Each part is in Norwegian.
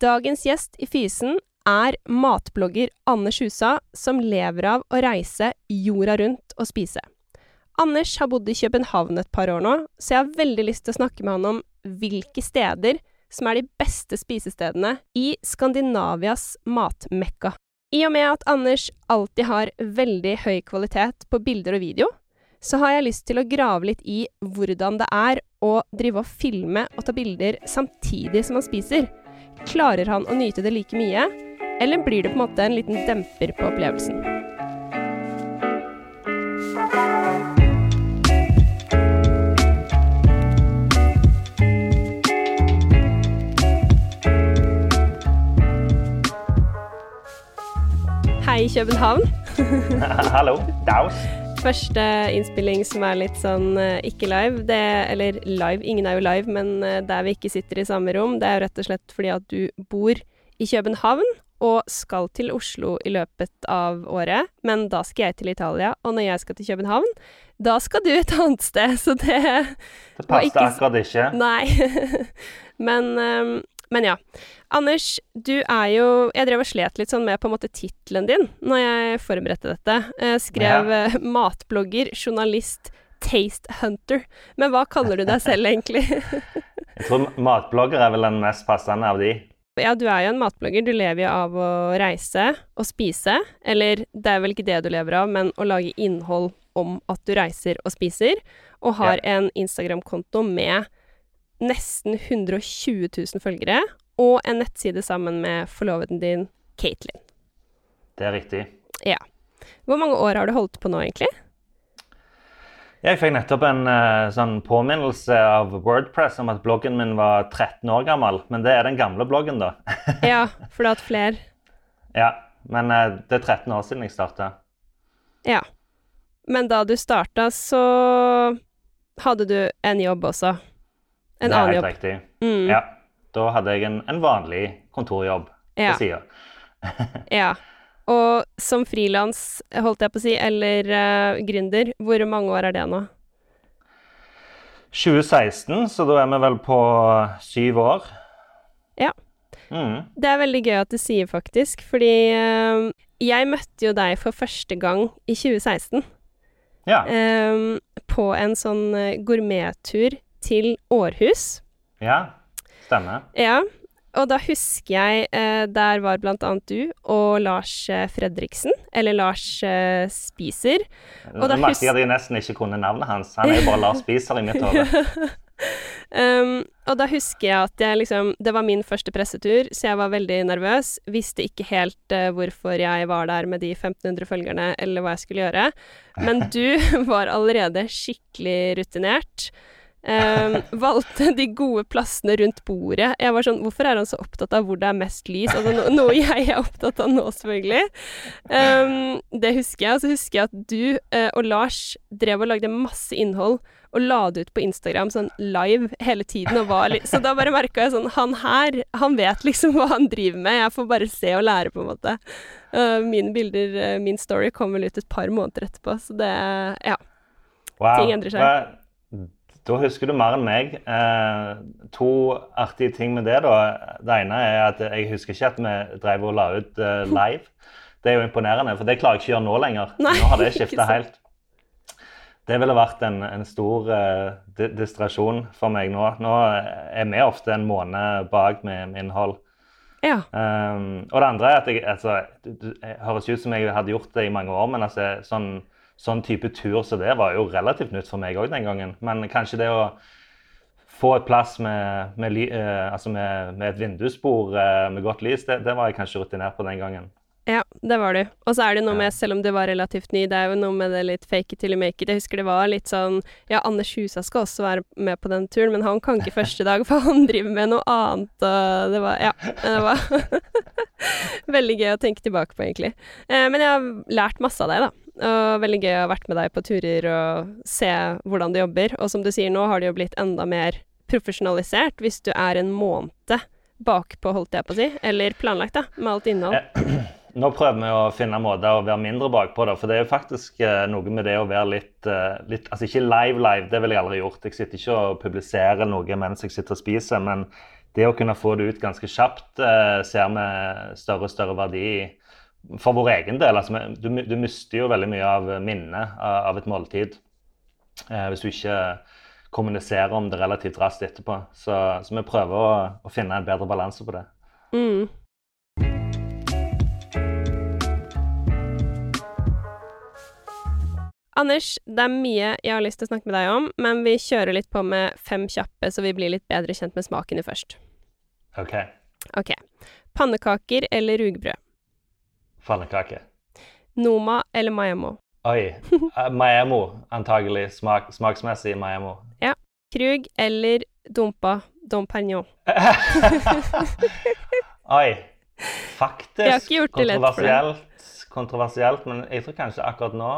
Dagens gjest i Fysen er matblogger Anders Husa, som lever av å reise jorda rundt og spise. Anders har bodd i København et par år nå, så jeg har veldig lyst til å snakke med han om hvilke steder som er de beste spisestedene i Skandinavias matmekka. I og med at Anders alltid har veldig høy kvalitet på bilder og video, så har jeg lyst til å grave litt i hvordan det er å drive og filme og ta bilder samtidig som han spiser. Klarer han å nyte det like mye, eller blir det på en måte en liten demper på opplevelsen? Hei, København. Hallo. Daus. Første innspilling som er litt sånn eh, ikke live, det, eller live, ingen er jo live, men eh, der vi ikke sitter i samme rom, det er jo rett og slett fordi at du bor i København og skal til Oslo i løpet av året, men da skal jeg til Italia, og når jeg skal til København, da skal du et annet sted, så det Det passet akkurat ikke. Nei. men, ehm, men ja. Anders, du er jo Jeg drev og slet litt sånn med på en måte tittelen din når jeg forberedte dette. Jeg skrev Ja. eh, matblogger, journalist, taste hunter. Men hva kaller du deg selv egentlig? Jeg tror matblogger er vel den mest passende av de. Ja, du er jo en matblogger. Du lever jo av å reise og spise. Eller det er vel ikke det du lever av, men å lage innhold om at du reiser og spiser. Og har en Instagram-konto med nesten 120 000 følgere. Og en nettside sammen med forloveden din, Katelyn. Det er riktig. Ja. Hvor mange år har du holdt på nå, egentlig? Jeg fikk nettopp en uh, sånn påminnelse av Wordpress om at bloggen min var 13 år gammel. Men det er den gamle bloggen, da. Ja, for du har hatt flere. ja, Men uh, det er 13 år siden jeg starta. Ja. Men da du starta, så hadde du en jobb også. En det er helt jobb. riktig. Mm. Ja. Da hadde jeg en, en vanlig kontorjobb Ja. på sida. Ja. Og som frilans, holdt jeg på å si, eller uh, gründer, hvor mange år er det nå? 2016, så da er vi vel på syv år. Ja. Mm. Det er veldig gøy at du sier, faktisk, fordi uh, jeg møtte jo deg for første gang i 2016 Ja. eh, på en sånn gourmettur til Århus. ja. Stemmer. Ja, og da husker jeg eh, Der var blant annet du og Lars eh, Fredriksen, eller Lars eh, Spiser. Og da merket jeg at jeg nesten ikke kunne navnet hans. Han er jo bare Lars Spiser i mitt hode. Um, og da husker jeg at jeg liksom Det var min første pressetur, så jeg var veldig nervøs. Visste ikke helt uh, hvorfor jeg var der med de 1500 følgerne, eller hva jeg skulle gjøre. Men du var allerede skikkelig rutinert. Um, valgte de gode plassene rundt bordet. Jeg var sånn Hvorfor er han så opptatt av hvor det er mest lys? Altså no noe jeg er opptatt av nå, selvfølgelig. Um, det husker jeg. Og så husker jeg at du eh, og Lars drev og lagde masse innhold og la det ut på Instagram sånn live hele tiden. Og var så da bare merka jeg sånn Han her, han vet liksom hva han driver med. Jeg får bare se og lære, på en måte. Uh, mine bilder, uh, min story, kom vel ut et par måneder etterpå, så det Ja. Wow. Ting endrer seg. Da husker du mer enn meg. Eh, to artige ting med det. da. Det ene er at jeg husker ikke at vi drev og la ut eh, live. Det er jo imponerende, for det klarer jeg ikke å gjøre nå lenger. Nei, nå har det skifta helt. Det ville vært en, en stor eh, distrasjon for meg nå. Nå er vi ofte en måned bak med, med innhold. Ja. Um, og det andre er at jeg, altså, det høres ut som jeg hadde gjort det i mange år, men altså, sånn, sånn type tur som det var jo relativt nytt for meg òg den gangen. Men kanskje det å få et plass med, med, eh, altså med, med et vindusbord eh, med godt lys, det, det var jeg kanskje rutinert på den gangen. Ja, det var du. Og så er det noe med, selv om du var relativt ny, det er jo noe med det litt fake it till you make it. Jeg husker det var litt sånn Ja, Anders Husa skal også være med på den turen, men han kan ikke første dag, for han driver med noe annet, og det var Ja. Det var veldig gøy å tenke tilbake på, egentlig. Eh, men jeg har lært masse av deg, da. Og veldig gøy å ha vært med deg på turer og se hvordan du jobber. Og som du sier, nå har det jo blitt enda mer profesjonalisert hvis du er en måned bakpå, holdt jeg på å si. Eller planlagt, da, med alt innhold. Nå prøver vi å finne måter å være mindre bakpå, da, for det er jo faktisk eh, noe med det å være litt, eh, litt Altså ikke live-live, det ville jeg aldri gjort. Jeg sitter ikke og publiserer noe mens jeg sitter og spiser, men det å kunne få det ut ganske kjapt eh, ser vi større og større verdi i for vår egen del. Altså, du, du, mister jo veldig mye av minnet av et måltid eh, hvis du ikke kommuniserer om det relativt raskt etterpå. Så, så vi prøver å, å, finne en bedre balanse på det. Mm. Anders, det er mye jeg har lyst til å snakke med deg om, men vi kjører litt på med fem kjappe, så vi blir litt bedre kjent med smakene først. OK. Ok. Pannekaker eller rugbrød? Pannekake. Noma eller Mayamo? Oi. Uh, Maemo, antagelig. Smak, smaksmessig Mayamo. Ja. Krug eller dumpa Dom Pignon? Oi. Faktisk kontroversielt kontroversielt, men jeg tror kanskje akkurat nå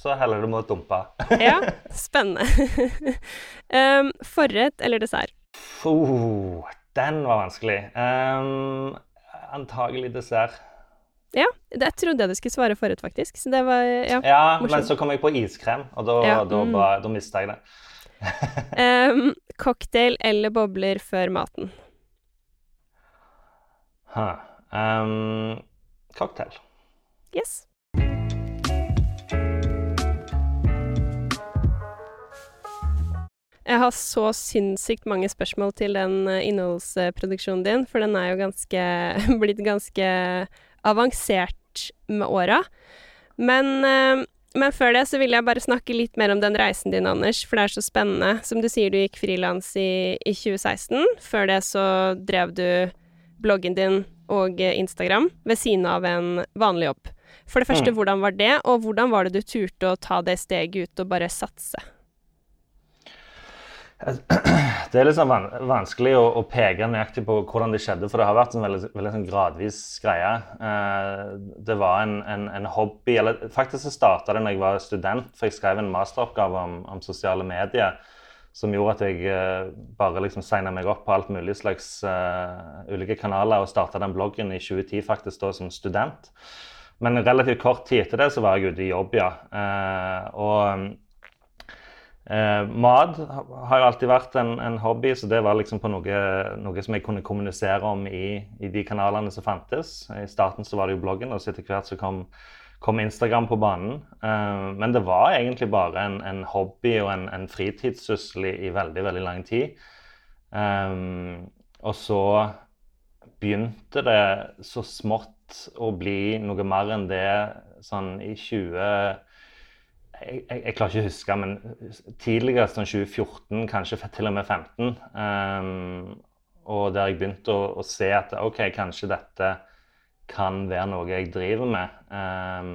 så heller det mot dumpa. ja, spennende. um, forrett eller dessert? Oh, den var vanskelig. Um, antagelig dessert. Ja, jeg trodde jeg du skulle svare forut, faktisk. Så det var ja, ja men så kom jeg på iskrem, og da, ja, da, mm. da mista jeg det. um, cocktail eller bobler før maten? Huh. Um, cocktail. Yes. Jeg har så sinnssykt mange spørsmål til den eh, innholdsproduksjonen din, for den er jo ganske blitt ganske avansert med åra. Men, eh, men, før det så vil jeg bare snakke litt mer om den reisen din, Anders, for det er så spennende. Som du sier, du gikk frilans i, i 2016. Før det så drev du bloggen din og Instagram ved siden av en vanlig jobb. For det første, mm. hvordan var det, og hvordan var det du turte å ta det steget ut og bare satse? Det er liksom vanskelig å, å, peke nøyaktig på hvordan det skjedde, for det har vært en veldig, veldig sånn gradvis greie. Eh, det var en, en, en, hobby eller Faktisk så starta det når jeg var student, for jeg skrev en masteroppgave om, om sosiale medier som gjorde at jeg eh, bare liksom signa meg opp på alt mulig slags uh, ulike kanaler og starta den bloggen i 2010 faktisk da som student. Men relativt kort tid etter det så var jeg ute i jobb, ja. Uh, og Eh, mat har alltid vært en, en, hobby, så det var liksom på noe, noe som jeg kunne kommunisere om i, i, de kanalene som fantes. I starten så var det jo bloggen, og så etter hvert så kom, kom Instagram på banen. Eh, men det var egentlig bare en, en hobby og en, en fritidssyssel i, i, veldig, veldig lang tid. Eh, og så begynte det så smått å bli noe mer enn det sånn i 20 jeg, jeg, jeg, klarer ikke å huske, men tidligere, sånn 2014, kanskje til og med 15. Um, ehm, og der jeg begynte å, å, se at OK, kanskje dette kan være noe jeg driver med. Um,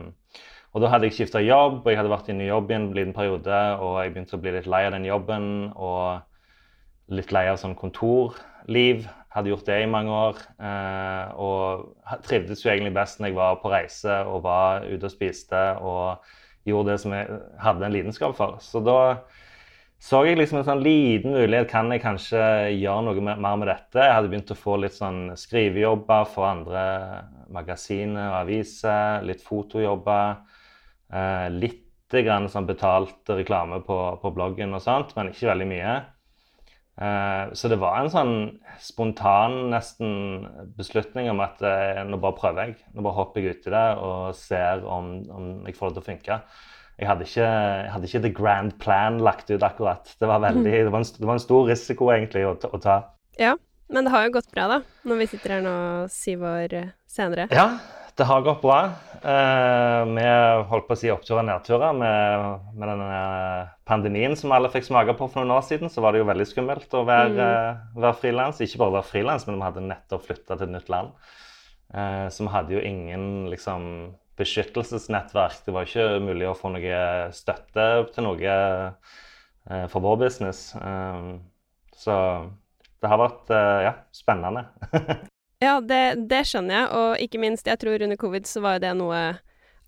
og da hadde jeg skifta jobb, og jeg hadde vært i ny jobb i en liten periode. Og jeg begynte å bli litt lei av den jobben og litt lei av sånn kontorliv. Hadde gjort det i mange år. Uh, og trivdes jo egentlig best når jeg var på reise og var ute og spiste. og gjorde det som jeg hadde en lidenskap for. Så da så jeg liksom en sånn liten mulighet. Kan jeg kanskje gjøre noe mer med dette? Jeg hadde begynt å få litt sånn skrivejobber for andre magasiner og aviser. Litt fotojobber. Eh, litt grann sånn betalt reklame på, på, bloggen og sånt, men ikke veldig mye. Eh, så det var en sånn spontan nesten beslutning om at eh, nå bare prøver jeg. Nå bare hopper jeg uti det og ser om, om, jeg får det til å funke. Jeg hadde, ikke, jeg hadde ikke the grand plan lagt ut akkurat. Det var, veldig, det var, en, det var en, stor risiko egentlig å, å, ta. Ja, men det har jo gått bra, da, når vi sitter her nå syv år senere. Ja, det har gått bra. Eh, vi holdt på å si oppturer og nedturer med, med denne pandemien som alle fikk smake på for noen år siden. Så var det jo veldig skummelt å være, mm. uh, frilans. Ikke bare være frilans, men vi hadde nettopp flytta til et nytt land. Eh, så vi hadde jo ingen liksom, beskyttelsesnettverk. Det var ikke mulig å få noe støtte til noe eh, for vår business. så det har vært ja, spennende. Ja, det, det, skjønner jeg, og ikke minst, jeg tror under covid så var jo det noe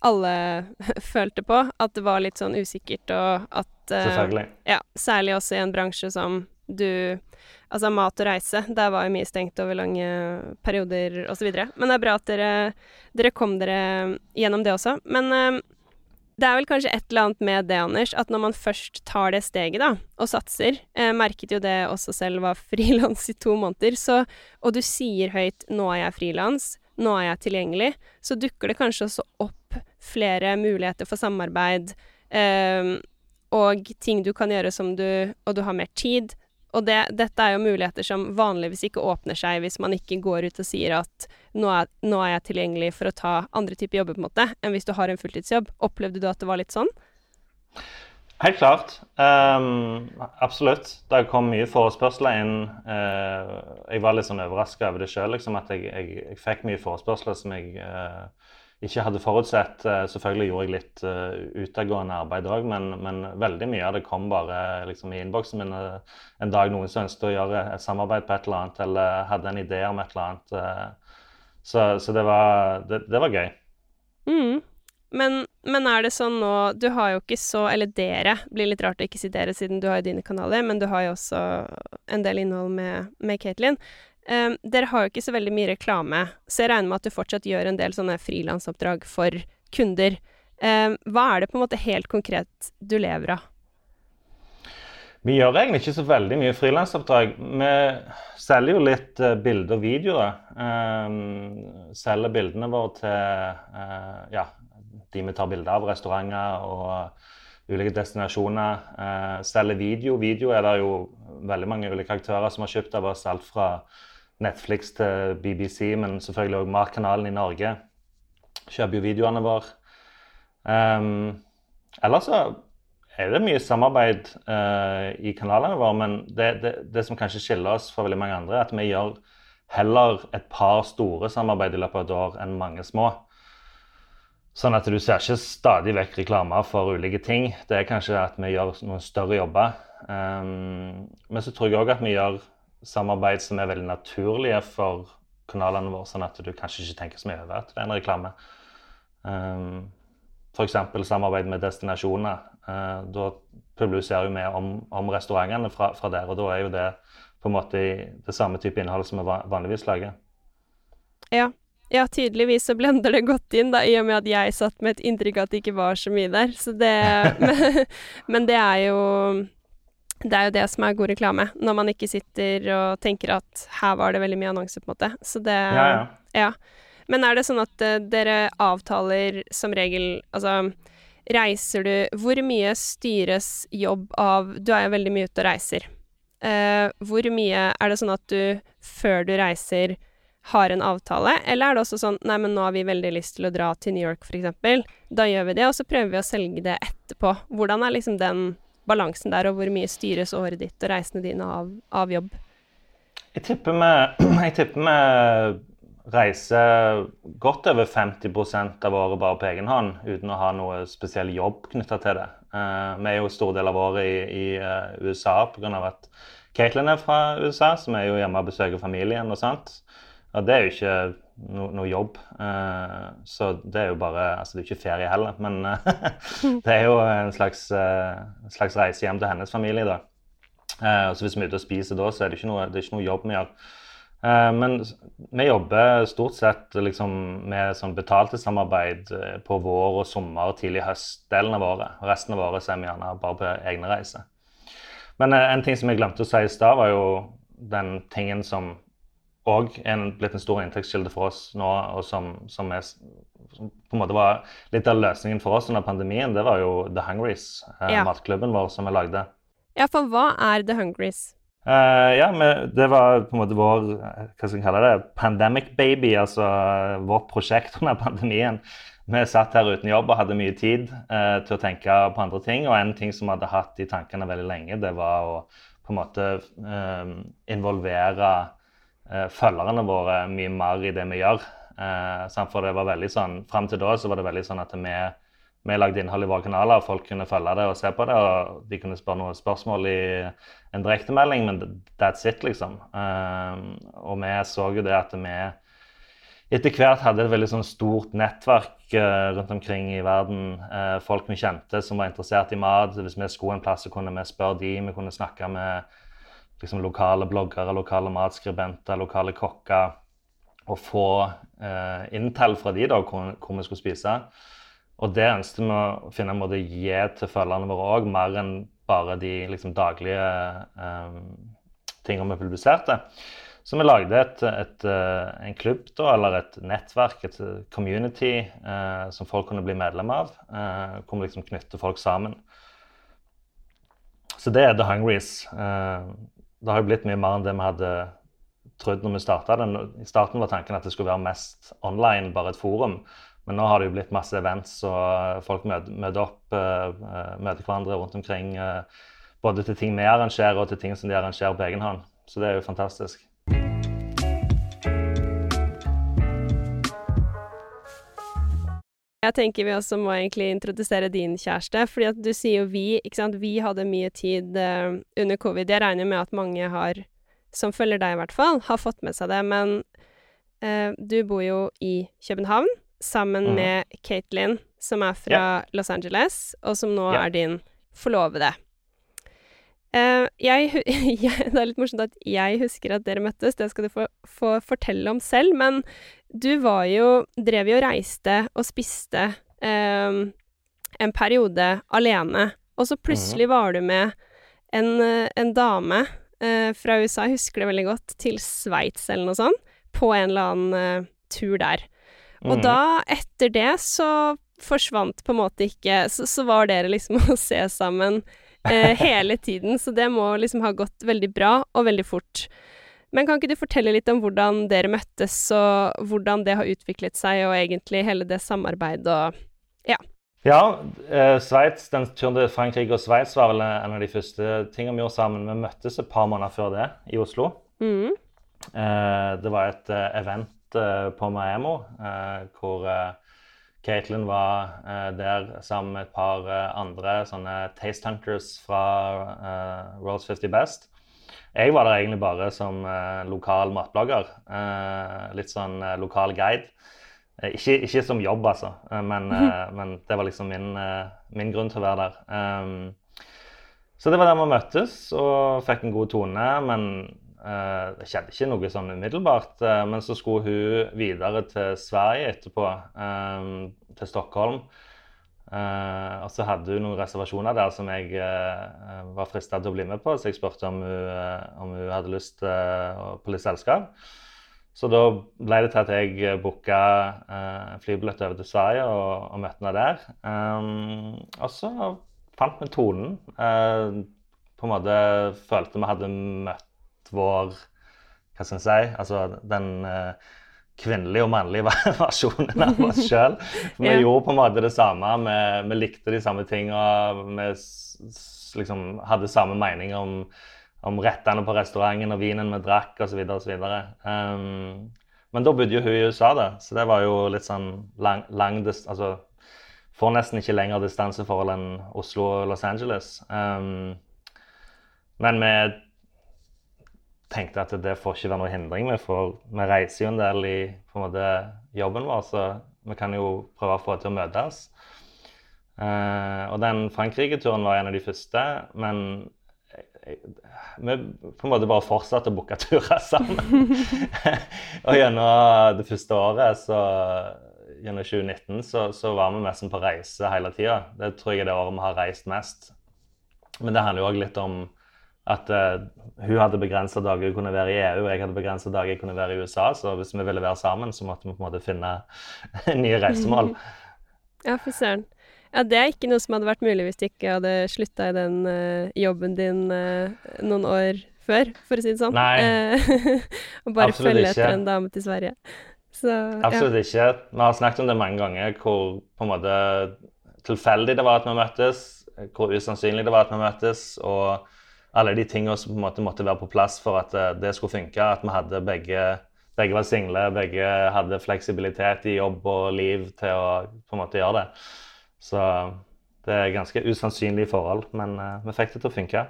alle følte på. At det var litt sånn usikkert, og at uh, Selvfølgelig. Ja, særlig også i en bransje som du Altså mat og reise, der var jo mye stengt over lange perioder osv. Men det er bra at dere, dere kom dere gjennom det også. Men uh, det er vel kanskje et eller annet med det, Anders, at når man først tar det steget, da, og satser eh, Merket jo det også selv, var frilans i to måneder, så Og du sier høyt 'nå er jeg frilans', 'nå er jeg tilgjengelig', så dukker det kanskje også opp flere muligheter for samarbeid, eh, og ting du kan gjøre som du Og du har mer tid. Og det, dette er jo muligheter som vanligvis ikke åpner seg hvis man ikke går ut og sier at nå er, nå er jeg tilgjengelig for å ta andre typer jobber, på en måte, enn hvis du har en fulltidsjobb. Opplevde du at det var litt sånn? Helt klart. Um, absolutt. Det kom mye forespørsler inn. Uh, jeg var litt sånn overraska over det sjøl, liksom, at jeg, jeg, jeg, fikk mye forespørsler som jeg uh, ikke hadde forutsett. Uh, selvfølgelig gjorde jeg litt utadgående arbeid òg, men, men, veldig mye av det kom bare liksom, i innboksen min en dag noen som ønsket å gjøre et samarbeid på et eller annet, eller hadde en idé om et eller annet. så, så det, var, det, det var gøy. Mm. Men, men, er det sånn nå Du har jo ikke så Eller dere. Det blir litt rart å ikke si dere, siden du har jo dine kanaler, men du har jo også en del innhold med, med Katelyn. Um, dere har jo ikke så veldig mye reklame, så jeg regner med at du fortsatt gjør en del sånne frilansoppdrag for kunder. Um, hva er det på en måte helt konkret du lever av? Vi gjør egentlig ikke så veldig mye frilansoppdrag. Vi selger jo litt uh, bilder og videoer. Um, selger bildene våre til uh, ja, de vi tar bilder av, restauranter og ulike destinasjoner. Uh, selger video. Video er det jo veldig mange ulike aktører som har kjøpt av oss. Alt fra Netflix til BBC, men selvfølgelig òg Markkanalen i Norge. Kjøper jo videoene våre. Um, ellers så er det mye samarbeid uh, i kanalene våre, men det, det, det, som kanskje skiller oss fra veldig mange andre, er at vi gjør heller et par store samarbeid i løpet av et år enn mange små. Sånn at du ser ikke stadig vekk reklame for ulike ting. Det er kanskje at vi gjør noen større jobber. Um, men så tror jeg òg at vi gjør samarbeid som er veldig naturlige for kanalene våre, sånn at du kanskje ikke tenker så mye over at det er en reklame. Um, F.eks. samarbeid med destinasjoner. Uh, da publiserer vi om, om restaurantene fra, fra, der, og da er jo det på en måte det samme type innhold som vi vanligvis lager. Ja, ja, tydeligvis så blender det godt inn, da, i og med at jeg satt med et inntrykk av at det ikke var så mye der. Så det men, men, det er jo Det er jo det som er god reklame. Når man ikke sitter og tenker at her var det veldig mye annonser, på en måte. Så det Ja, ja. ja. Men er det sånn at uh, dere avtaler som regel Altså, reiser du Hvor mye styres jobb av Du er jo veldig mye ute og reiser. Uh, hvor mye Er det sånn at du, før du reiser har en avtale, eller er det også sånn nei, men nå har vi veldig lyst til å dra til New York, f.eks. Da gjør vi det, og så prøver vi å selge det etterpå. Hvordan er liksom den balansen der, og hvor mye styres året ditt og reisene dine av, av jobb? Jeg tipper vi reiser godt over 50% av året bare på egen hånd, uten å ha noe spesiell jobb knytta til det. Uh, vi er jo stor del av året i, i uh, USA pga. at Caitlin er fra USA, som er jo hjemme og besøker familien og sånt. Og det er jo ikke no, noe jobb. Uh, så det er jo bare Altså, det er jo ikke ferie heller, men uh, det er jo en slags, uh, slags, reise hjem til hennes familie, da. så hvis vi er ute og spiser da, så er det ikke noe, det ikke noe jobb vi gjør. men vi jobber stort sett liksom, med sånn betalte samarbeid på vår og sommer og tidlig høstdelen av året. Resten av året er vi gjerne bare på egne reiser. Men en ting som jeg glemte å si i stad, var jo den tingen som òg blitt en stor inntektskilde for oss nå, og som, som, er, som, på en måte var litt av løsningen for oss under pandemien, det var jo The Hungries, eh, ja. matklubben vår som vi lagde. Ja, for hva er The Hungries? Uh, ja, det var på en måte vår hva skal kalle det, pandemic baby, altså vårt prosjekt under pandemien. Vi satt her uten jobb og hadde mye tid uh, til å tenke på andre ting. Og en ting som vi hadde hatt i tankene veldig lenge, det var å på en måte um, involvere eh, følgerne våre mye mer i det vi gjør. Eh, for det var veldig sånn, Fram til da så var det veldig sånn at vi, vi lagde innhold i våre kanaler, og folk kunne følge det og se på det. og De kunne spørre noen spørsmål i en direktemelding, men that's it, liksom. Eh, og vi så jo det at vi etter hvert hadde et veldig sånn stort nettverk uh, rundt omkring i verden. Uh, folk vi kjente som var interessert i mat. Hvis vi skulle en plass, så kunne vi spørre de, vi kunne snakke med liksom, lokale bloggere, lokale matskribenter, lokale kokker. Og få eh, inntall fra de da, hvor, hvor, vi skulle spise. og det ønsket vi å finne en måte å gi til følgerne våre òg, mer enn bare de liksom, daglige eh, tingene vi publiserte. Så vi lagde et, et, en klubb, da, eller et nettverk, et community, eh, som folk kunne bli medlem av. Eh, hvor vi liksom knytter folk sammen. Så det er The Hungries. Uh, det har jo blitt mye mer enn det vi hadde trodd når vi starta den. I starten var tanken at det skulle være mest online, bare et forum. Men nå har det jo blitt masse events, og folk møter, møter opp, møter hverandre rundt omkring. Både til ting vi arrangerer, og til ting som de arrangerer på egen hånd. Så det er jo fantastisk. Jeg tenker vi også må egentlig introdusere din kjæreste, fordi at du sier jo vi, ikke sant. Vi hadde mye tid uh, under covid. Jeg regner med at mange har, som følger deg i hvert fall, har fått med seg det. Men uh, du bor jo i København sammen mm. med Katelyn, som er fra ja. Los Angeles, og som nå ja. er din forlovede. Uh, jeg, jeg, det er litt morsomt at jeg husker at dere møttes, det skal du få, få fortelle om selv, men du var jo Drev jo og reiste og spiste um, en periode alene, og så plutselig mhm. var du med en, en dame uh, fra USA, jeg husker det veldig godt, til Sveits eller noe sånt, på en eller annen uh, tur der. Og mm. da, etter det, så forsvant på en måte ikke Så, så var dere liksom å se sammen uh, hele tiden, så det må liksom ha gått veldig bra og veldig fort. Men kan ikke du fortelle litt om hvordan dere møttes, og hvordan det har utviklet seg, og egentlig hele det samarbeidet og ja. Ja, eh, Sveits, den turen til Frankrike og Sveits var vel en av de første tingene vi gjorde sammen. Vi møttes et par måneder før det i Oslo. Mm. Eh, det var et eh, event eh, på Maemo eh, hvor eh, Caitlin var der sammen med et par andre sånne taste hunters fra Rolls 50 Best. Jeg var der egentlig bare som uh, lokal matblogger. Uh, litt sånn uh, lokal guide. Ikke, ikke, som jobb, altså, men, men, det var liksom min, min, grunn til å være der. Um, så det var der vi møttes og fikk en god tone. Men det skjedde ikke noe sånn umiddelbart. men så skulle hun videre til Sverige etterpå, um, til Stockholm. Uh, og så hadde hun noen reservasjoner der som jeg uh, var frista til å bli med på, så jeg spurte om hun, uh, om hun hadde lyst på litt selskap. Så da ble det til at jeg booka uh, flybillett over til Sverige og, og møtte henne der. Um, og så fant vi tonen. på en måte følte vi hadde møtt vår Hva skal en si? Altså den kvinnelige og mannlige versjonen av oss sjøl. Vi ja. gjorde på en måte det samme. Vi, vi likte de samme tingene. Vi liksom hadde samme mening om, om rettene på restauranten og vinen vi drakk osv. Um, men da bodde jo hun i USA, da, så det var jo litt sånn lang, lang altså, Får nesten ikke lengre distanseforhold enn Oslo og Los Angeles. Um, men vi tenkte at det får ikke være noe hindring. Vi, får, vi reiser jo en del i en måte, jobben vår, så vi kan jo prøve å få til å møtes. Uh, og den Frankrike-turen var en av de første, men vi på en måte bare fortsatte å booke turer sammen. og gjennom det første året, så, gjennom 2019, så, så var vi nesten på reise hele tida. Det tror jeg er det året vi har reist mest. Men det handler jo òg litt om at uh, hun hadde begrensa dager hun kunne være i EU, og jeg hadde begrensa dager jeg kunne være i USA. Så hvis vi ville være sammen, så måtte vi på en måte finne nye reisemål. Ja, fy søren. Ja, det er ikke noe som hadde vært mulig hvis du ikke hadde slutta i den uh, jobben din uh, noen år før, for å si det sånn. Nei, og bare Absolutt følge etter en dame til Sverige. Så, Absolutt ja. ikke. Vi har snakket om det mange ganger, hvor på en måte tilfeldig det var at vi møttes, hvor usannsynlig det var at vi møttes. og alle de tingene som på en måte måtte være på plass for at eh, det skulle funke. At vi hadde begge, begge var single, begge hadde fleksibilitet i jobb og liv til å på en måte gjøre det. Så det er ganske usannsynlige forhold, men uh, vi fikk det til å funke.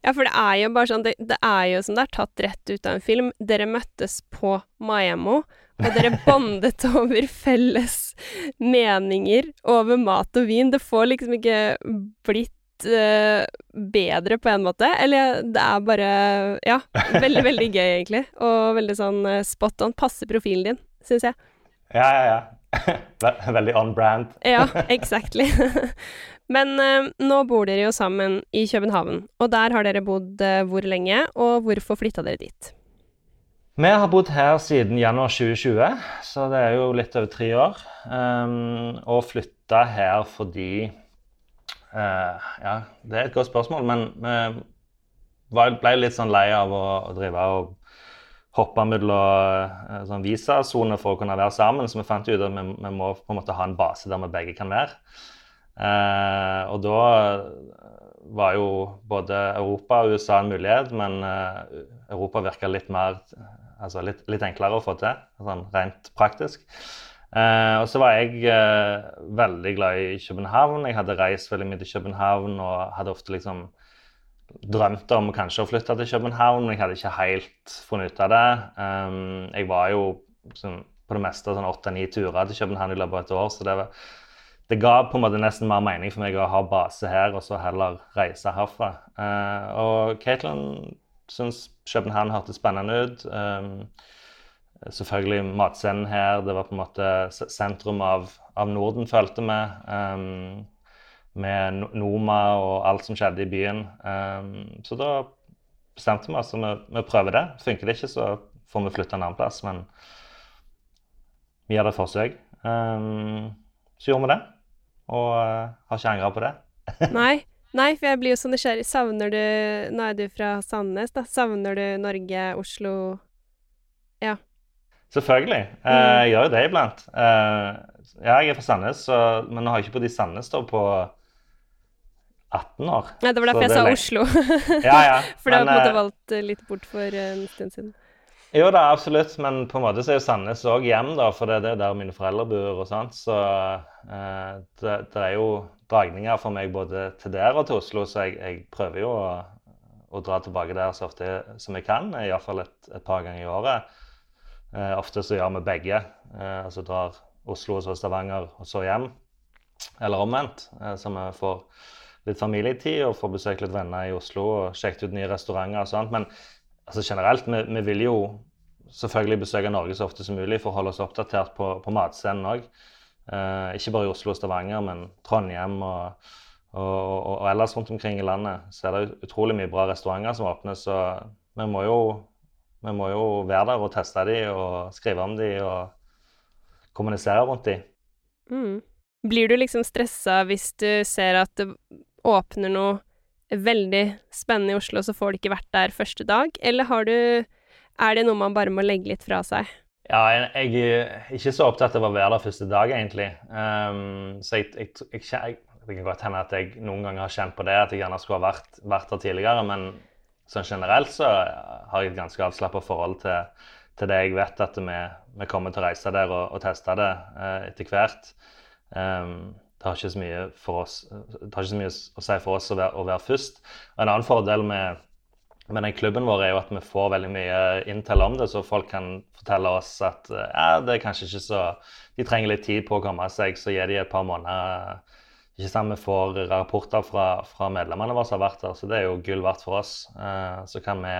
Ja, for det er jo bare sånn Det, det er jo som det er tatt rett ut av en film. Dere møttes på Maemmo, og dere bondet over felles meninger over mat og vin. Det får liksom ikke blitt uh, bedre på en måte. Eller det er bare Ja, veldig, veldig gøy, egentlig. Og veldig sånn uh, spot on. Passer profilen din, syns jeg. Ja, ja, ja. Veldig on brand. ja, exactly. Men uh, nå bor dere jo sammen i København, og der har dere bodd uh, hvor lenge, og hvorfor flytta dere dit? Vi har bodd her siden januar 2020, så det er jo litt over tre år. Um, og flytta her fordi uh, Ja, det er et godt spørsmål, men vi ble litt sånn lei av å, å drive og hoppe mellom uh, sånn visasoner for å kunne være sammen, så vi fant ut at vi, vi, må på en måte ha en base der vi begge kan være. Uh, og da var jo både Europa og USA en mulighet, men Europa virka litt mer altså litt, litt, enklere å få til, sånn rent praktisk. Eh, og så var jeg eh, veldig glad i København. Jeg hadde reist veldig mye til København og hadde ofte liksom drømt om kanskje å flytte til København, men jeg hadde ikke helt funnet ut av det. Um, jeg var jo sånn, på det meste sånn åtte-ni turer til København i løpet av et år, så det, var, det ga på en måte nesten mer mening for meg å ha base her og så heller reise herfra. Uh, og Caitlin syntes København hørtes spennende ut. Um, selvfølgelig matscenen her. Det var på en måte sentrum av, av Norden, følte vi. Um, med Noma og alt som skjedde i byen. Um, så da bestemte vi oss altså, vi, vi prøver det. Funker det ikke, så får vi flytte en annen plass. Men vi gjør det forsøk. Um, så gjorde vi det. Og uh, har ikke angra på det. Nei. Nei, for jeg blir jo så nysgjerrig. Savner du Nå er du fra Sandnes, da. Savner du Norge, Oslo. Selvfølgelig. Eh, mm. Jeg gjør jo det iblant. Eh, ja, jeg er fra Sandnes, så, men nå har jeg ikke bodd i Sandnes da på 18 år. Nei, det var derfor jeg sa Oslo. ja, ja. For det har på en måte eh, valgt litt bort for en stund siden. Jo da, absolutt, men på en måte så er jo Sandnes òg hjem, da, for det er der mine foreldre bor og sånt. Så eh, det, det, er jo dragninger for meg både til der og til Oslo, så jeg, jeg prøver jo å, å, dra tilbake der så ofte som jeg kan. Iallfall et, et par ganger i året. Eh, ofte så gjør vi begge. Eh, altså drar Oslo og så Stavanger og så hjem. Eller omvendt. Eh, så vi får litt familietid og får besøkt litt venner i Oslo og sjekket ut nye restauranter og sånt. Men altså generelt, vi, vi, vil jo selvfølgelig besøke Norge så ofte som mulig for å holde oss oppdatert på, på matscenen òg. Eh, ikke bare i Oslo og Stavanger, men Trondheim og, og, og, og, ellers rundt omkring i landet. Så er det utrolig mye bra restauranter som åpnes, så vi må jo, vi må jo være der og teste dem og skrive om dem og kommunisere rundt dem. Mm. Blir du liksom stressa hvis du ser at det åpner noe veldig spennende i Oslo, så får du ikke vært der første dag? Eller har du Er det noe man bare må legge litt fra seg? Ja, jeg, er ikke så opptatt av å være der første dag, egentlig. Um, så jeg, jeg, jeg, Det kan godt hende at jeg noen ganger har kjent på det, at jeg gjerne skulle ha vært, vært der tidligere. Men sånn generelt så har jeg et ganske avslappa forhold til, til, det. Jeg vet at vi, vi, kommer til å reise der og, og teste det eh, etter hvert. Um, det har ikke så mye, oss, ikke så mye å si for oss å være, å være, først. En annen fordel med, med, den klubben vår er jo at vi får veldig mye intel om det, så folk kan fortelle oss at ja, det er kanskje ikke så De trenger litt tid på å komme seg, så gir de et par måneder. Ikke sant, Vi får rapporter fra, fra medlemmene våre som har vært der, så det er jo gull verdt for oss. Eh, så kan vi,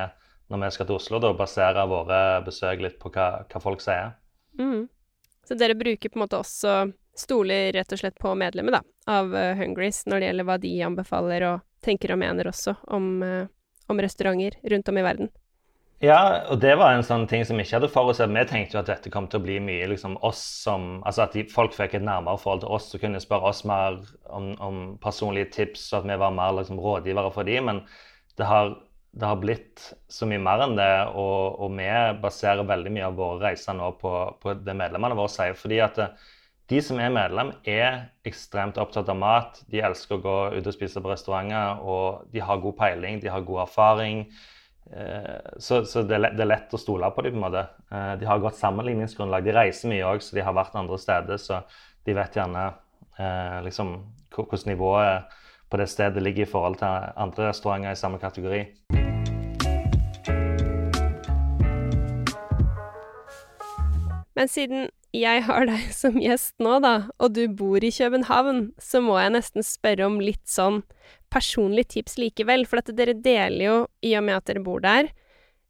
når vi skal til Oslo, da basere våre besøk litt på hva, hva folk sier. Mm. Så dere bruker på en måte også stoler rett og slett på medlemmet, da, av uh, Hungries når det gjelder hva de anbefaler og tenker og mener også om, uh, om restauranter rundt om i verden. Ja, og det var en sånn ting som vi ikke hadde forutsett. Vi tenkte jo at dette kom til å bli mye liksom oss som Altså at de, folk fikk et nærmere forhold til oss og kunne spørre oss mer om, om personlige tips, og at vi var mer liksom rådgivere for dem. Men det har, det har, blitt så mye mer enn det, og, og, vi baserer veldig mye av våre reiser nå på, på det medlemmene våre sier. fordi at det, de som er medlem, er ekstremt opptatt av mat. De elsker å gå ut og spise på restauranter, og de har god peiling, de har god erfaring. Eh, så, så det, er lett å stole på dem. på en måte. Eh, de har godt sammenligningsgrunnlag. De reiser mye òg, så de har vært andre steder. Så de vet gjerne eh, liksom, hvordan nivået på det stedet ligger i forhold til andre restauranter i samme kategori. Men siden jeg har deg som gjest nå, da, og du bor i København, så må jeg nesten spørre om litt sånn personlig tips likevel, for at dere deler jo, i og med at dere bor der,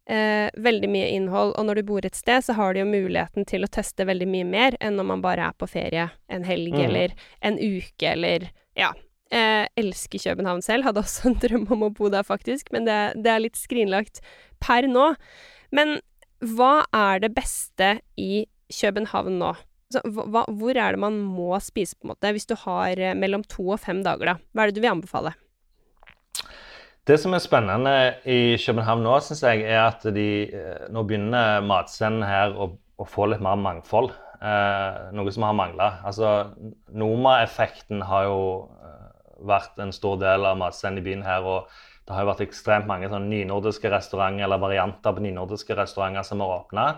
eh, veldig mye innhold. Og når du bor et sted, så har du jo muligheten til å teste veldig mye mer enn når man bare er på ferie en helg Mm. eller en uke eller Ja. Eh, elsker København selv. Hadde også en drøm om å bo der, faktisk, men det, det er litt skrinlagt per nå. Men hva er det beste i København nå? Så, hva, hvor er det man må spise, på en måte, hvis du har eh, mellom to og fem dager, da? Hva er det du vil anbefale? Det som er spennende i København nå, synes jeg, er at de, eh, nå begynner matscenen her å, å få litt mer mangfold. Eh, noe som har mangla. Altså, Noma-effekten har jo eh, vært en stor del av matscenen i byen her. og det har jo vært ekstremt mange sånn nynordiske restauranter eller varianter på nynordiske restauranter som har åpna,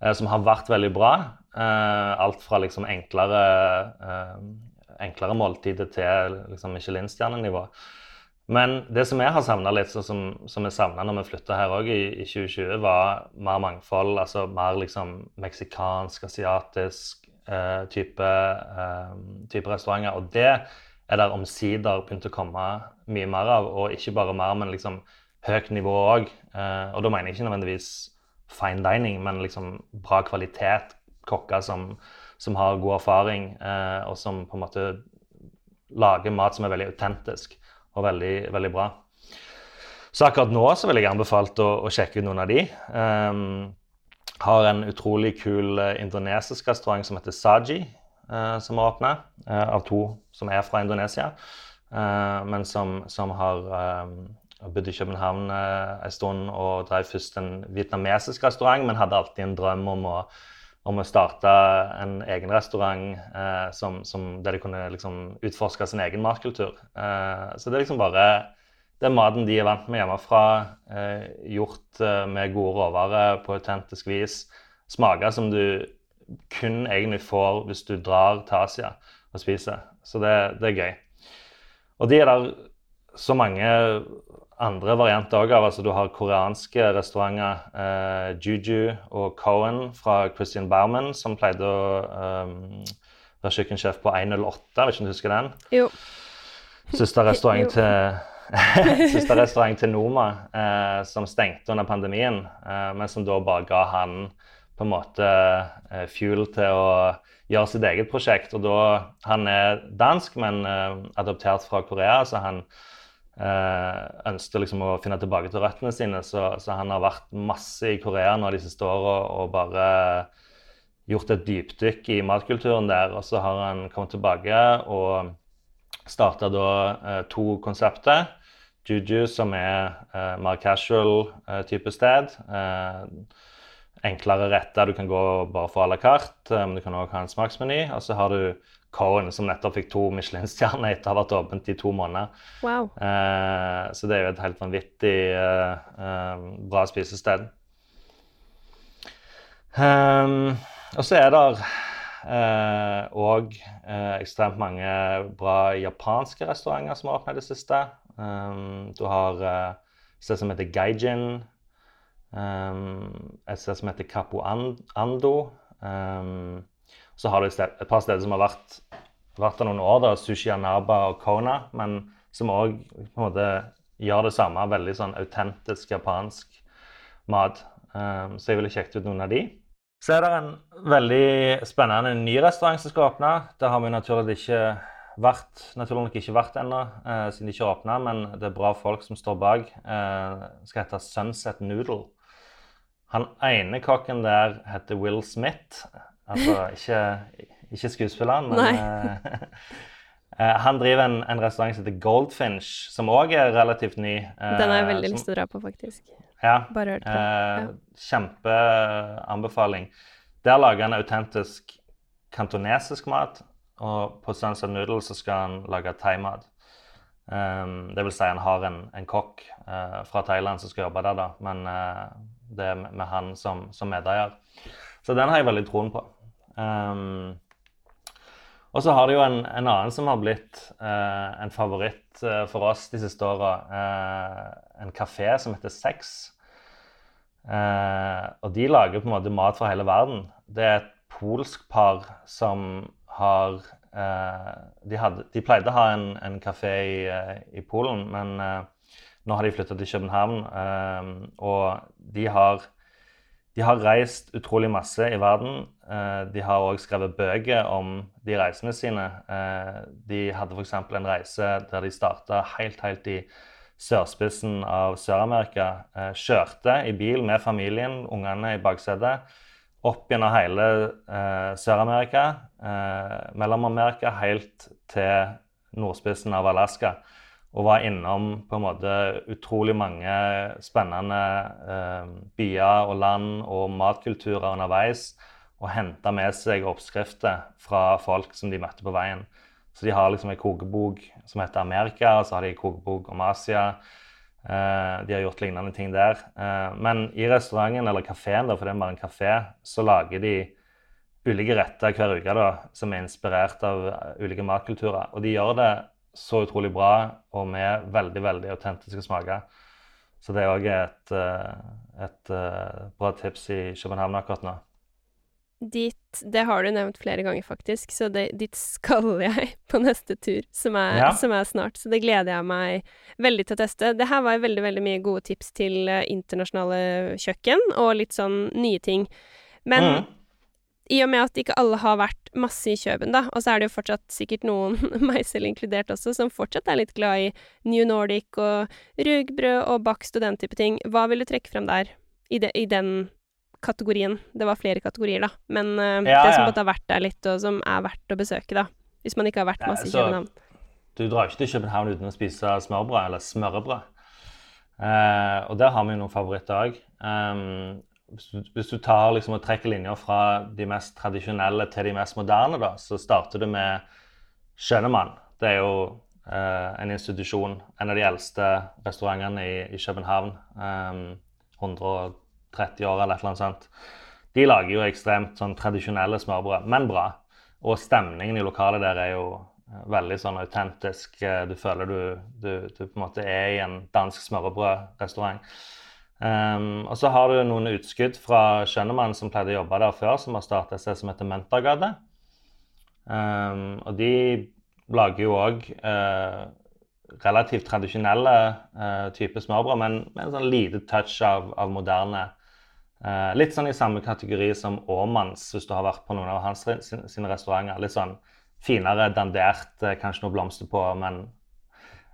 eh, som har vært veldig bra. Eh, alt fra liksom enklere, eh, enklere måltider til liksom Michelin-stjernenivå. Men det som jeg har savna litt, så som, som jeg savna når vi flytta her òg i, i 2020, var mer mangfold. Altså mer liksom meksikansk, asiatisk eh, type, eh, type restauranter. Og det er der omsider begynt å komme mye mer av. Og ikke bare mer, men liksom høyt nivå òg. Eh, og da mener jeg ikke nødvendigvis fine dining, men liksom bra kvalitet. Kokker som, som har god erfaring, eh, og som på en måte lager mat som er veldig autentisk og veldig, veldig bra. Så akkurat nå så vil jeg anbefalt å, å sjekke ut noen av de. Um, har en utrolig kul uh, indonesisk restaurant som heter Saji, uh, som har åpna. Uh, av to som er fra Indonesia, men som, som har bodd i København en stund og drev først en vietnamesisk restaurant, men hadde alltid en drøm om å om å starte en egen restaurant eh, som, som, der de kunne liksom utforske sin egen matkultur. Eh, så det er liksom bare det er maten de er vant med hjemmefra, eh, gjort med gode råvarer på autentisk vis. Smaker som du kun egentlig får hvis du drar til Asia og spiser. Så det, det er gøy. Og de er der så mange andre varianter òg av. Altså, du har koreanske restauranter. Eh, Juju og Cohen fra Christian Bauman, som pleide å um, være kjøkkensjef på 108. hvis du husker den? Jo. Siste restaurant til Siste restaurant til Noma, eh, som stengte under pandemien, eh, men som da bare ga han på en måte eh, fuel til å gjøre sitt eget prosjekt. Og da, Han er dansk, men eh, adoptert fra Korea, så han eh, ønsker liksom å finne tilbake til røttene sine. Så, så, han har vært masse i Korea nå de siste åra og bare gjort et dypdykk i matkulturen der. Og så har han kommet tilbake og starta da eh, to konsepter. Juju, som er eh, mer casual eh, type sted. enklere retter. Du kan gå bare for à la carte, men du kan òg ha en smaksmeny. Og så har du Cohen, som nettopp fikk to Michelin-stjerner etter å ha vært åpent i to måneder. Wow. Eh, så det er jo et helt vanvittig eh, eh, bra spisested. Um, og så er det òg ekstremt mange bra japanske restauranter som har åpna i det siste. Um, du har et sted som heter Gaijin. Um, et sted som heter Capo Ando. Um, så har du et, par steder som har vært, vært der noen år, da, Sushi Anaba og Kona, men som òg gjør det samme. Veldig sånn autentisk japansk mat. Um, så jeg ville sjekket ut noen av de. Så er det en veldig spennende ny restaurant som skal åpne. Det har vi naturlig ikke vært, naturlig nok ikke vært ennå, uh, siden de ikke har åpna, men det er bra folk som står bak. Uh, skal hete Sunset Noodle. Han ene kokken der heter Will Smith. Altså ikke, ikke skuespilleren, men eh, Han driver en, en, restaurant som heter Goldfinch, som òg er relativt ny. Den har jeg veldig lyst til å dra på, faktisk. Ja. Bare hørt på. Ja. Kjempeanbefaling. Der lager han autentisk kantonesisk mat. Og på Sunset Noodles så skal han lage thaimat. Um, det vil si han har en, en kokk uh, fra Thailand som skal jobbe der, da. Men uh, det er med han som, som medeier. Så den har jeg veldig troen på. Um, og så har det jo en, en annen som har blitt uh, en favoritt uh, for oss de siste åra. Uh, en kafé som heter Sex. og de lager på en måte mat for hele verden. Det er et polsk par som har de, hadde, de, pleide å ha en, en kafé i, i Polen, men Nå har de flytta til København, eh, og de har, de har reist utrolig masse i verden. Eh, de har òg skrevet bøker om de reisene sine. Eh, de hadde f.eks. en reise der de starta helt, helt i sørspissen av Sør-Amerika. Eh, kjørte i bil med familien, ungene i baksetet, opp gjennom hele Sør-Amerika, Mellom-Amerika, helt til nordspissen av Alaska og var innom på en måte utrolig mange spennende eh, byer og land og matkulturer underveis. Og henta med seg oppskrifter fra folk som de møtte på veien. Så de har liksom en kokebok som heter Amerika, og så har de en kokebok om Asia. Eh, de har gjort lignende ting der. Eh, men i restauranten eller kafeen, for det er bare en kafé, så lager de ulike retter hver uke da, som er inspirert av ulike matkulturer. Og de gjør det så utrolig bra og med veldig veldig autentiske smaker. Så det er òg et, eh, et, eh, bra tips i København akkurat nå. Dit, det har du nevnt flere ganger, faktisk, så det, dit skal jeg på neste tur, som er, ja. som er, snart. Så det gleder jeg meg veldig til å teste. Det her var veldig, veldig mye gode tips til uh, internasjonale kjøkken, og litt sånn nye ting. Men mm i og med at ikke alle har vært masse i Kjøben, da, og så er det jo fortsatt sikkert noen, meg selv inkludert også, som fortsatt er litt glad i New Nordic og rugbrød og bakst og den type ting, hva vil du trekke frem der, i, de, i den kategorien? Det var flere kategorier, da, men uh, ja, det som ja. har vært der litt, og som er verdt å besøke, da, hvis man ikke har vært masse i København. Du drar ikke til København uten å spise smørbrød, eller smørrebrød. Uh, og der har vi noen favoritter òg. Um, hvis du, tar liksom og trekker linjer fra de mest tradisjonelle til de mest moderne, da, så starter du med Skjønemann. Det er jo eh, en institusjon, en av de eldste restaurantene i, i København. Um, 130 år eller et eller annet sånt. De lager jo ekstremt sånn tradisjonelle smørbrød, men bra. Og stemningen i lokalet der er jo eh, veldig sånn autentisk. Eh, du føler du, du, du på en måte er i en dansk smørrebrødrestaurant. Um, og så har du noen utskudd fra Skjønnemann som pleide å jobbe der før, som har starta sted som heter Mentergade. Um, og de lager jo òg uh, eh, relativt tradisjonelle uh, typer smørbrød, men med en sånn lite touch av, av moderne. Uh, litt sånn i samme kategori som Åmanns, hvis du har vært på noen av hans sin, sine restauranter. Litt sånn finere dandert, kanskje noe blomster på, men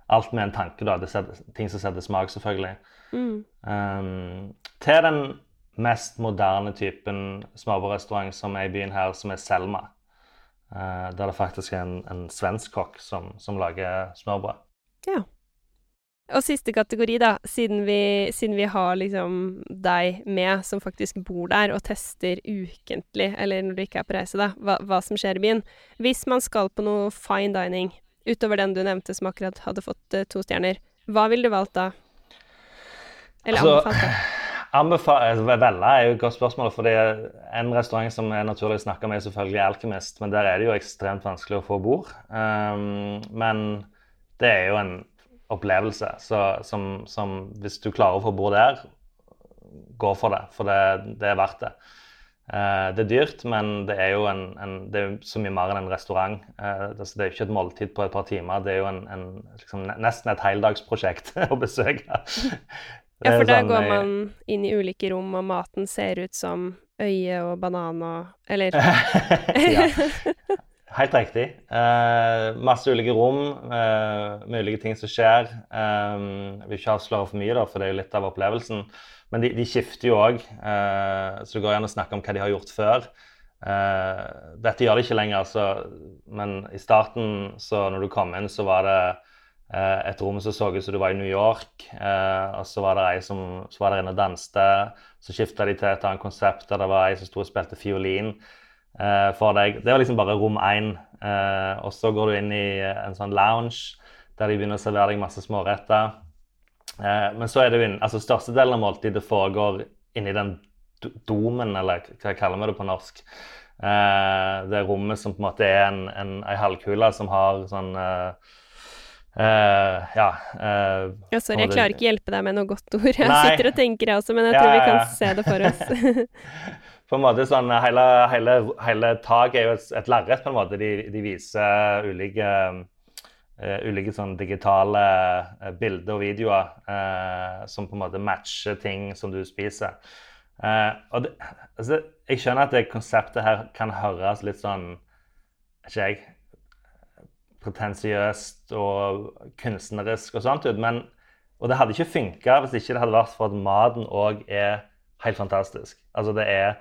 alt med en tanke, da. Det setter, ting som setter smak, selvfølgelig. Mm. Um, til den mest moderne typen smørbrødrestaurant som er i byen her, som er Selma. Uh, der det faktisk er en, en svensk kokk som, som, lager smørbrød. Ja. Og siste kategori, da, siden vi, siden vi, har liksom deg med som faktisk bor der og tester ukentlig, eller når du ikke er på reise, da, hva, hva som skjer i byen. Hvis man skal på noe fine dining, utover den du nevnte som akkurat hadde fått uh, to stjerner, hva ville du valgt da? Eller altså, anbefalt? Altså, velge er jo et godt spørsmål. for En restaurant som er naturlig å snakke med, er selvfølgelig Alkymist. Men der er det jo ekstremt vanskelig å få bord. Um, men det er jo en opplevelse så, som, som, Hvis du klarer å få bord der, gå for det. For det, det er verdt det. Uh, det er dyrt, men det er jo en, en, det er så mye mer enn en restaurant. Uh, det, det, er jo ikke et måltid på et par timer. Det er jo en, en liksom, nesten et heldagsprosjekt å besøke. Ja, for der sånn, går man inn i ulike rom, og maten ser ut som øye og banan og Eller Ja. Helt riktig. Uh, masse ulike rom uh, med ulike ting som skjer. Um, jeg vil ikke avsløre for mye, da, for det er jo litt av opplevelsen. Men de, de skifter jo òg, uh, så det går an å snakke om hva de har gjort før. dette gjør de ikke lenger, altså, men i starten, så når du kom inn, så var det Eh, et rom som så ut som du var i New York. Eh, og så var det ei som så var der inne og danste. Så skifta de til et annet konsept der det var ei som sto og spilte fiolin eh, for deg. Det var liksom bare rom én. og så går du inn i en sånn lounge der de begynner å servere deg masse småretter. men så er det jo inn, altså størstedelen av måltidet foregår inni den domen, eller hva kaller vi det på norsk. det rommet som på en måte er en, en, en halvkule som har sånn Uh, ja. Uh, ja. Sorry, jeg klarer ikke hjelpe deg med noe godt ord. Jeg Nei. sitter og tenker, jeg også, men jeg ja, tror vi kan se det for oss. på en måte sånn, Hele, hele, hele taket er jo et, et lerret, på en måte. De, de viser ulike uh, ulike sånn digitale bilder og videoer som på en måte matcher ting som du spiser. og det, altså, jeg skjønner at det konseptet her kan høres litt sånn ikke jeg, pretensiøst og kunstnerisk og sånt ut, men og det hadde ikke funka hvis ikke det hadde vært for at maten òg er helt fantastisk. Altså, det er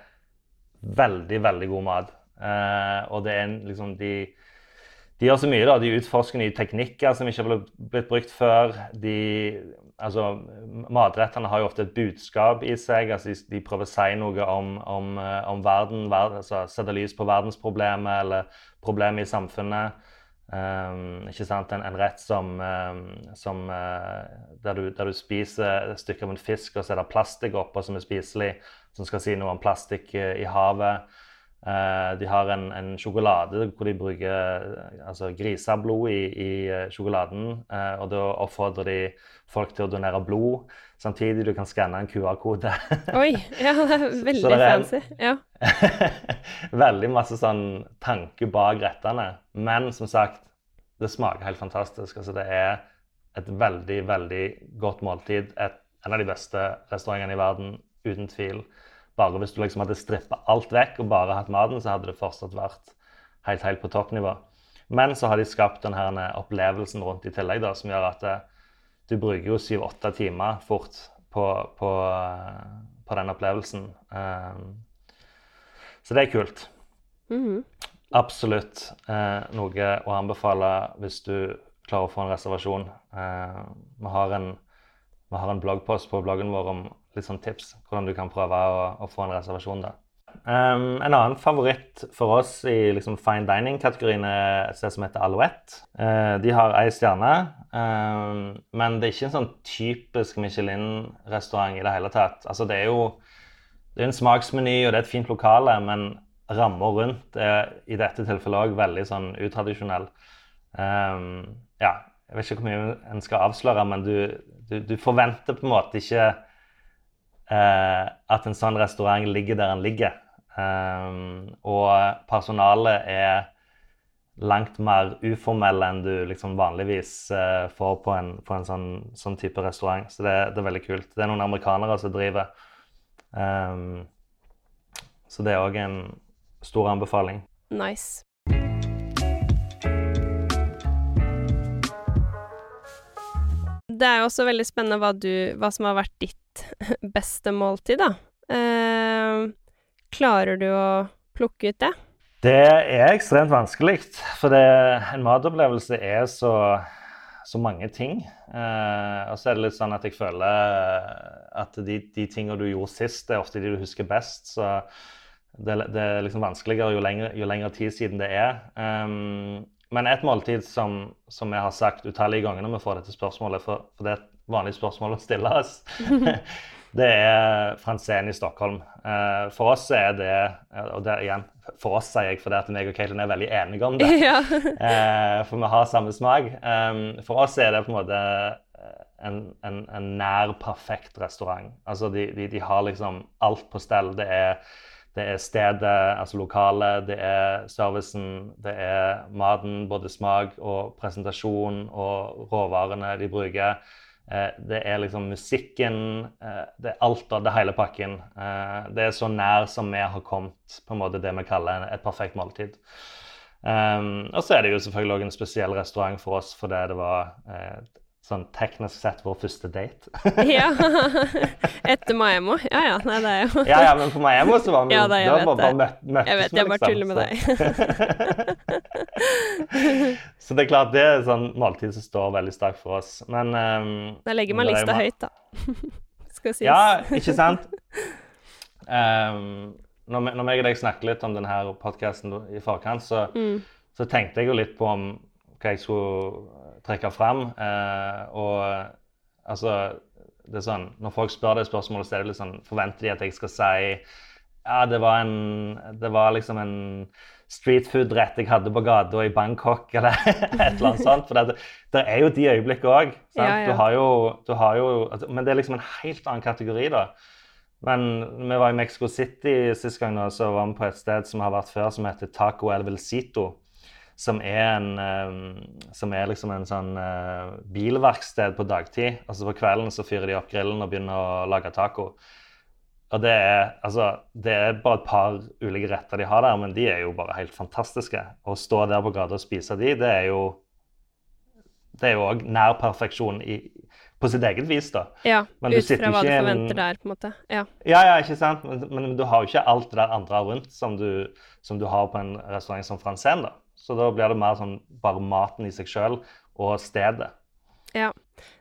veldig, veldig god mat. Eh, og det er liksom de de gjør så mye. da, De utforsker nye teknikker som ikke har blitt brukt før. De, altså, Matrettene har jo ofte et budskap i seg. altså De, prøver å si noe om, om, eh, om verden, ver, altså sette lys på verdensproblemet eller problemet i samfunnet. Um, ikke sant? En, en rett som, um, som uh, der, du, der, du, spiser et stykke av en fisk, og så er det plastikk oppå som er spiselig, som skal si noe om plastikk i havet. Uh, de har en, en, sjokolade hvor de bruker altså, griseblod i, i sjokoladen. Og da oppfordrer de folk til å donere blod. Samtidig du kan skanne en QR-kode. Oi! Ja, det er veldig det er fancy. Ja. veldig masse sånn tanke bak rettene. Men som sagt, det smaker helt fantastisk. Altså, det er et veldig, veldig godt måltid. Et, en av de beste restaurantene i verden, uten tvil. Bare hvis du liksom hadde strippa alt vekk og bare hatt maten, så hadde det fortsatt vært helt, helt på toppnivå. Men så har de skapt denne opplevelsen rundt i tillegg, da, som gjør at det, eh, du bruker jo syv-åtte timer fort på, på, eh, på, den opplevelsen. Um, så det er kult. Mm -hmm. Absolutt uh, noe å anbefale hvis du klarer å få en reservasjon. Uh, vi, har en, vi har en bloggpost på bloggen vår om litt sånn tips hvordan du kan prøve å, å få en reservasjon der. Um, en annen favoritt for oss i liksom, fine dining-kategorien er et sted som heter Alouette. Uh, de har ei stjerne, um, men det er ikke en sånn typisk Michelin-restaurant i det hele tatt. Altså, det er jo det er en smaksmeny og det er et fint lokale, men rammer rundt er i dette tilfellet òg veldig sånn utradisjonell. Um, ja, jeg vet ikke hvor mye en skal avsløre, men du, du, du forventer på en måte ikke at en sånn restaurant ligger der den ligger. Um, og personalet er langt mer uformelle enn du liksom vanligvis uh, får på en, på en sånn, sånn, type restaurant. Så det, det, er veldig kult. Det er noen amerikanere som driver. Um, så det er òg en stor anbefaling. Nice. Det er jo også veldig spennende hva, du, hva som har vært ditt beste måltid, da. Eh, klarer du å plukke ut det? Det er ekstremt vanskelig, for det, en matopplevelse er så, så mange ting. Eh, og så er det litt sånn at jeg føler at de, de tingene du gjorde sist, er ofte de du husker best. Så det, det er liksom vanskeligere jo lengre, jo lengre, tid siden det er. Um, men et måltid som, som jeg har sagt utallige ganger når vi får dette spørsmålet, for, for det er et vanlig spørsmål å stille oss, det er Franzén i Stockholm. Uh, for oss er det Og det igjen, for oss sier jeg fordi at meg og Caitlin er veldig enige om det. Ja. uh, for vi har samme smak. Um, for oss er det på en måte en, en, en nær perfekt restaurant. Altså de, de, de har liksom alt på stell. Det er det er stedet, altså lokalet, det er servicen, det er maten, både smak og presentasjon og råvarene de bruker. Eh, det er liksom musikken. Eh, det er alt av det hele pakken. Eh, det er så nær som vi har kommet på en måte det vi kaller et perfekt måltid. og så er det jo selvfølgelig også en spesiell restaurant for oss fordi det var sånn teknisk sett vår første date. ja. Etter Maemmo. Ja ja, nei, det er jo Ja ja, men på Maemmo så var vi ja, da, jeg vet bare, bare møt, møttes Jeg vet, jeg bare tuller med deg. så det er klart det er sånn måltid som står veldig sterkt for oss. Men um, Da legger man lista høyt, da. Skal sies. Ja, ikke sant? Um, når, når jeg og deg snakket litt om denne podkasten i forkant, så, mm. så tenkte jeg jo litt på om hva jeg skulle trekke fram. Eh, og altså det er sånn, Når folk spør det spørsmålet, så er det litt sånn, forventer de at jeg skal si ja, det var, en, det var liksom en streetfood-rett jeg hadde på gata i Bangkok, eller et eller annet sånt. For det, det er jo de øyeblikkene òg. Ja, ja. Du du har jo altså, Men det er liksom en helt annen kategori, da. Men vi var i Mexico City sist gang, nå, så var vi på et sted som har vært før, som heter Taco El Velcito som er, en, uh, som er liksom en sånn uh, bilverksted på dagtid. Altså På kvelden så fyrer de opp grillen og begynner å lage taco. Og det er, altså, det er bare et par ulike retter de har der, men de er jo bare helt fantastiske. Å stå der på gata og spise de, det er jo det er jo òg nær perfeksjon i, på sitt eget vis, da. Ja, men ut fra hva du forventer en... der, på en måte. Ja, ja, ja ikke sant? Men, men, du har jo ikke alt det der andre rundt som du, som du har på en restaurant som Franzén, da. Så da blir det mer sånn bare maten i seg sjøl og stedet. Ja.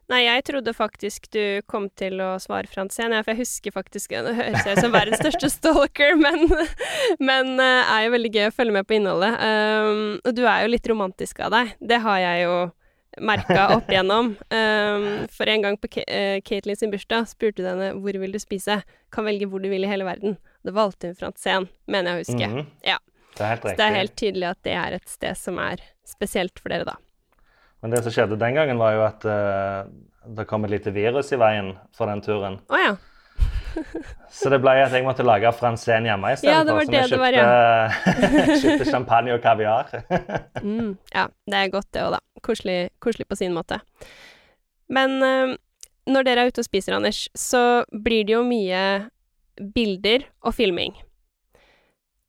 Nei, jeg trodde faktisk du kom til å svare Franzén, for jeg husker faktisk Nå høres jeg ut som verdens største stalker, men, men uh, er jo veldig gøy å følge med på innholdet. Um, og du er jo litt romantisk av deg. Det har jeg jo merka opp igjennom. Um, for en gang på Katelyn uh, sin bursdag spurte du henne hvor vil du spise. Kan velge hvor du vil i hele verden. Det valgte hun Franzén, mener jeg å huske. Mm -hmm. Ja. Det er helt riktig. Så det er helt tydelig at det er et sted som er spesielt for dere, da. Men det som skjedde den gangen, var jo at uh, det kom et lite virus i veien for den turen. Oh, ja. Så det ble at jeg måtte lage fransen hjemme istedenfor. Ja, det var det det var, ja. kjøpte champagne og kaviar. mm, ja, det er godt det òg, da. Koselig, koselig, på sin måte. Men uh, når dere er ute og spiser, Anders, så blir det jo mye bilder og filming.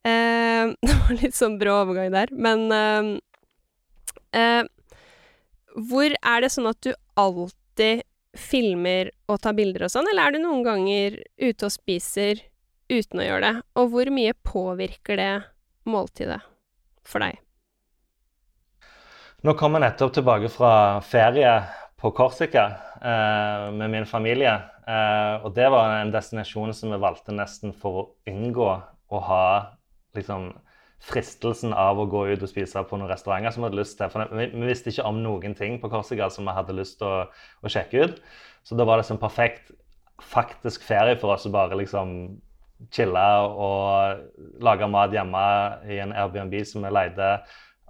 Uh, det var litt sånn brå overgang der, men uh, Hvor er det sånn at du alltid filmer og tar bilder og sånn, eller er du noen ganger ute og spiser uten å gjøre det? Og hvor mye påvirker det måltidet for deg? Nå kom jeg nettopp tilbake fra ferie på Korsika eh, med min familie. Eh, og det var en destinasjon som vi valgte nesten for å unngå å ha liksom fristelsen av å gå ut og spise på noen restauranter som vi hadde lyst til. For vi, vi visste ikke om noen ting på Korsika som vi hadde lyst til å, å, sjekke ut. Så da var det sånn perfekt faktisk ferie for oss å bare liksom chille og lage mat hjemme i en Airbnb som vi leide.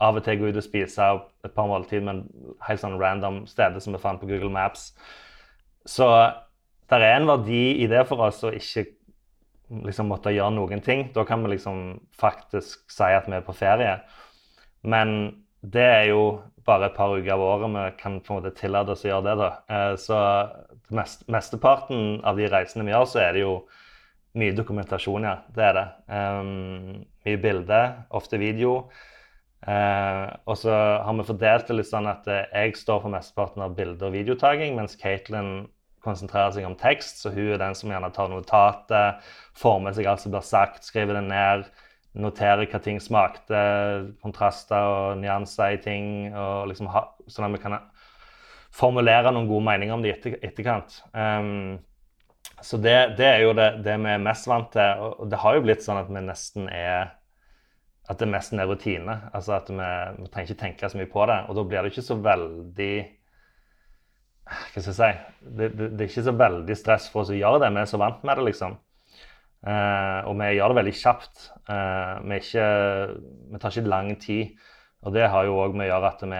Av og til gå ut og spise et par måltid, men helt sånn random steder som vi fant på Google Maps. Så det er en verdi i det for oss å ikke liksom måtte gjøre noen ting. Da kan vi liksom faktisk si at vi er på ferie. Men det er jo bare et par uker av året vi kan på en måte tillate oss å gjøre det. da. Eh, så mest, mesteparten av de reisene vi gjør, så er det jo mye dokumentasjon, ja. Det er det. Um, mye bilder, ofte video. Uh, og så har vi fordelt det litt sånn at jeg står for mesteparten av bilde- og videotaking, mens Caitlin konsentrerer seg om tekst, så hun er den som gjerne tar notatet, får med seg alt som blir sagt, skriver det ned, noterer hva ting smakte, kontraster og nyanser i ting, liksom ha, sånn at vi kan formulere noen gode meninger om det i etterkant. Um, så det, det, er jo det, det, vi er mest vant til. Og det har jo blitt sånn at vi nesten er at det nesten er rutine. Altså at vi, vi trenger ikke tenke så mye på det. Og da blir det ikke så veldig hva skal jeg si det, det, det, er ikke så veldig stress for oss å gjøre det. Vi er så vant med det, liksom. Eh, og vi gjør det veldig kjapt. Eh, vi, ikke, vi, tar ikke lang tid. Og det har jo òg med å gjøre at vi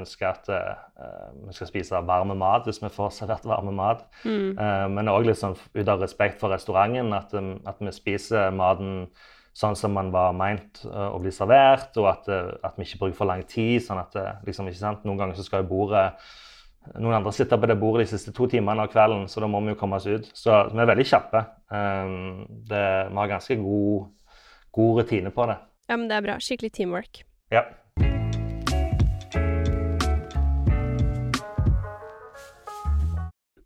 ønsker at eh, vi skal spise varme mat hvis vi får servert varme mat. Mm. men òg litt sånn ut av respekt for restauranten, at, at, vi spiser maten sånn som man var meint å bli servert, og at, at, vi ikke bruker for lang tid. sånn at liksom, ikke sant, Noen ganger så skal jo bordet noen andre sitter på det bordet de siste to timene av kvelden, så da må vi jo komme oss ut. Så vi er veldig kjappe. Um, det, vi har ganske god, god, rutine på det. Ja, men det er bra. Skikkelig teamwork. Ja.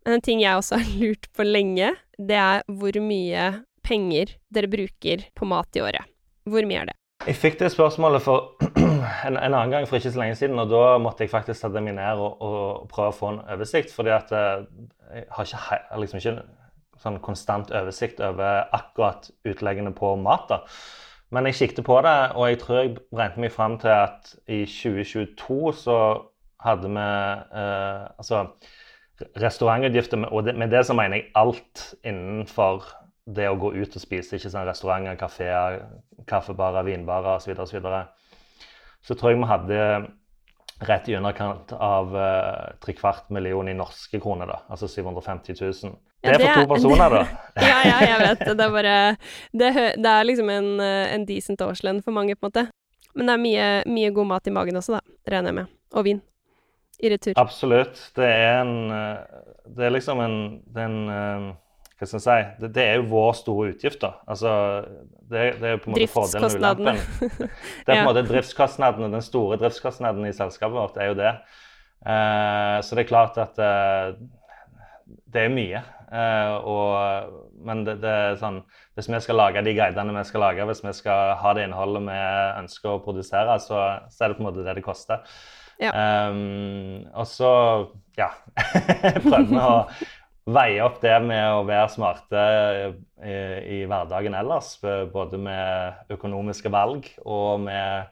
En ting jeg også har lurt på lenge, det er hvor mye penger dere bruker på mat i året. Hvor mye er det? Jeg fikk det spørsmålet for en, en, annen gang for ikke så lenge siden, og da måtte jeg faktisk sette meg ned og, og prøve å få en oversikt. fordi at eh, jeg har ikke, liksom ikke sånn konstant oversikt over akkurat utleggene på mat. da. Men jeg kikket på det, og jeg tror jeg regnet meg fram til at i 2022 så hadde vi eh, altså restaurantutgifter, og med det så mener jeg alt innenfor det å gå ut og spise. ikke sånn Restauranter, kafeer, kaffebarer, vinbarer osv. Så, videre, så tror jeg vi hadde rett i underkant av uh, trekvart million i norske kroner. da, Altså 750 000. Det er for to personer, da. ja, ja, jeg vet det. Er bare Det, det er liksom en, eh, en decent årslønn for mange, på en måte. Men det er mye, mye god mat i magen også, da, regner jeg med. Og vin. I retur. Absolutt. Det er en eh, Det er liksom en, det er en Hva skal jeg si det, det, er jo vår store utgift, da. Altså, det, det er jo på en måte fordelen og ulempen. Det er på en måte driftskostnaden, den store driftskostnaden i selskapet vårt er jo det. Uh, så det er klart at uh, det er mye. Uh, og, men det, det, er sånn Hvis vi skal lage de guidene vi skal lage, hvis vi skal ha det innholdet vi ønsker å produsere, så, så er det på en måte det det koster. Ja. Um, og så ja, prøver vi å veie opp det med å være smarte i, i, hverdagen ellers. Både med økonomiske valg og med,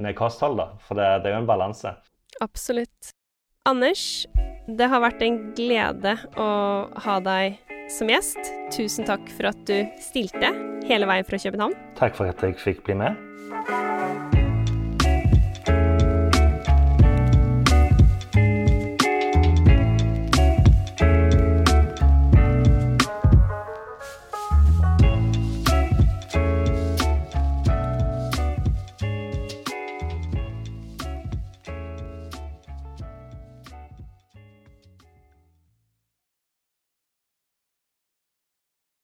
med kosthold, da. For det, det er jo en balanse. Absolutt. Anders, det har vært en glede å ha deg som gjest. Tusen takk for at du stilte hele veien fra København. Takk for at jeg fikk bli med.